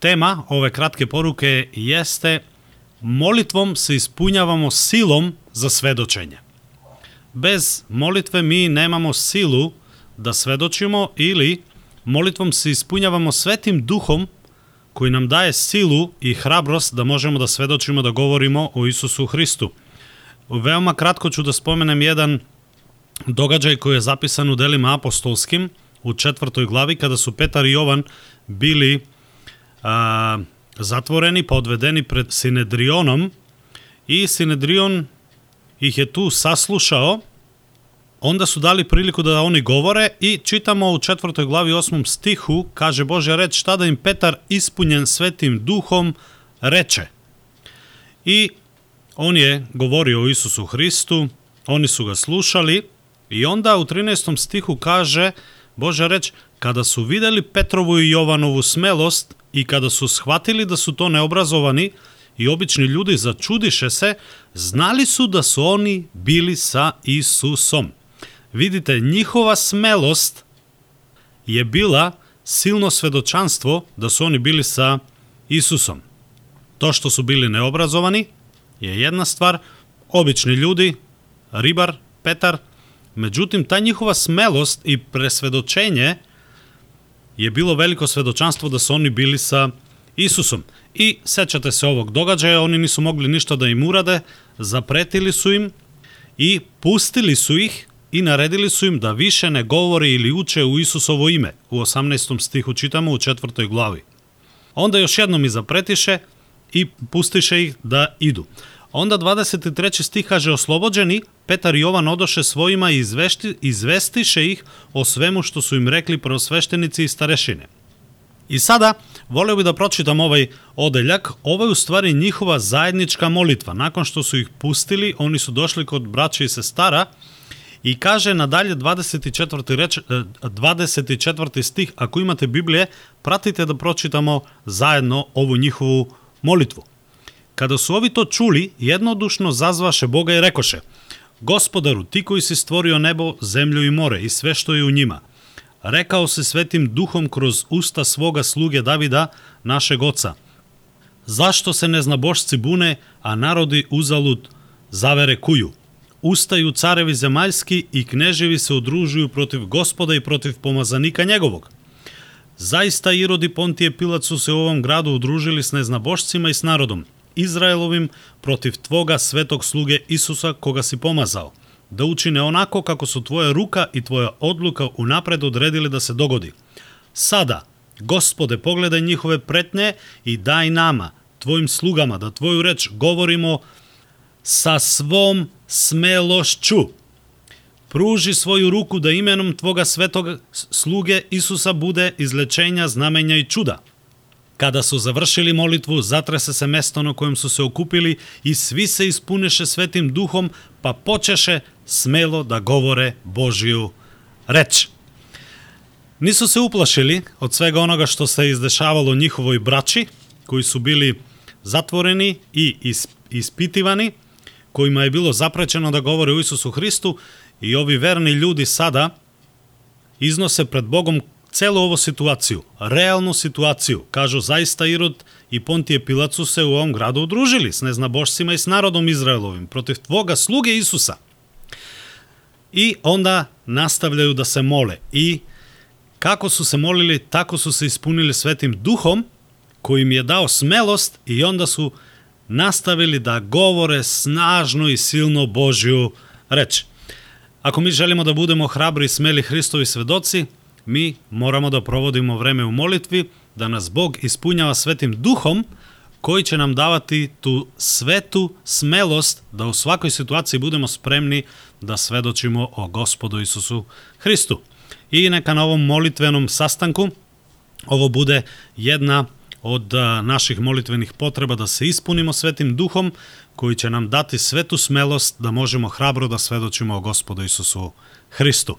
Tema ove kratke poruke jeste molitvom se ispunjavamo silom za svedočenje. Bez molitve mi nemamo silu da svedočimo ili molitvom se ispunjavamo svetim duhom koji nam daje silu i hrabrost da možemo da svedočimo da govorimo o Isusu Hristu. Veoma kratko ću da spomenem jedan događaj koji je zapisan u delima apostolskim u četvrtoj glavi kada su Petar i Jovan bili a, zatvoreni, podvedeni pred Sinedrionom i Sinedrion ih je tu saslušao onda su dali priliku da oni govore i čitamo u četvrtoj glavi osmom stihu, kaže Božja reč, šta da im Petar ispunjen svetim duhom reče. I on je govorio o Isusu Hristu, oni su ga slušali i onda u 13. stihu kaže Božja reč, kada su videli Petrovu i Jovanovu smelost i kada su shvatili da su to neobrazovani i obični ljudi začudiše se, znali su da su oni bili sa Isusom. Vidite, njihova smelost je bila silno svedočanstvo da su oni bili sa Isusom. To što su bili neobrazovani je jedna stvar, obični ljudi, ribar, Petar, međutim, ta njihova smelost i presvedočenje je bilo veliko svedočanstvo da su oni bili sa Isusom. I sećate se ovog događaja, oni nisu mogli ništa da im urade, zapretili su im i pustili su ih i naredili su im da više ne govore ili uče u Isusovo ime. U 18. stihu čitamo u četvrtoj glavi. Onda još jednom i zapretiše i pustiše ih da idu. Онда 23 стих каже ослободжени, Петар Јован одоше своима и извести, известише их о свему што су им рекли просвештеници и старешине. И сада, волео би да прочитам овај оделјак, ова е уствари нихова заедничка молитва. Након што су их пустили, они су дошли код браќа и сестара, И каже надалje 24 реч 24 стих, ако имате Библија, пратите да прочитамо заедно ову нихову молитву. Kada su ovi to čuli, jednodušno zazvaše Boga i rekoše Gospodaru, ti koji si stvorio nebo, zemlju i more i sve što je u njima, rekao se svetim duhom kroz usta svoga sluge Davida, našeg oca. Zašto se neznabošci bune, a narodi uzalud zavere kuju? Ustaju carevi zemaljski i kneževi se udružuju protiv gospoda i protiv pomazanika njegovog. Zaista Irod i Pontije Pilat su se u ovom gradu udružili s neznabošcima i s narodom, Izraelovim protiv tvoga svetog sluge Isusa koga si pomazao, da učine onako kako su tvoja ruka i tvoja odluka unapred odredili da se dogodi. Sada, gospode, pogledaj njihove pretnje i daj nama, tvojim slugama, da tvoju reč govorimo sa svom smelošću. Pruži svoju ruku da imenom Tvoga svetog sluge Isusa bude izlečenja, znamenja i čuda. Kada su završili molitvu, zatrese se mesto na kojem su se okupili i svi se ispuniše svetim duhom, pa počeše smelo da govore Božiju reč. Nisu se uplašili od svega onoga što se izdešavalo njihovoj braći, koji su bili zatvoreni i ispitivani, kojima je bilo zaprećeno da govore o Isusu Hristu i ovi verni ljudi sada iznose pred Bogom celu ovu situaciju, realnu situaciju. Kažu, zaista Irod i Pontije Pilat su se u ovom gradu udružili s neznabošcima i s narodom Izraelovim protiv tvoga sluge Isusa. I onda nastavljaju da se mole. I kako su se molili, tako su se ispunili svetim duhom, koji im je dao smelost i onda su nastavili da govore snažno i silno Božju reč. Ako mi želimo da budemo hrabri i smeli Hristovi svedoci, mi moramo da provodimo vreme u molitvi, da nas Bog ispunjava svetim duhom, koji će nam davati tu svetu smelost da u svakoj situaciji budemo spremni da svedočimo o gospodu Isusu Hristu. I neka na ovom molitvenom sastanku ovo bude jedna od naših molitvenih potreba da se ispunimo svetim duhom koji će nam dati svetu smelost da možemo hrabro da svedočimo o gospodu Isusu Hristu.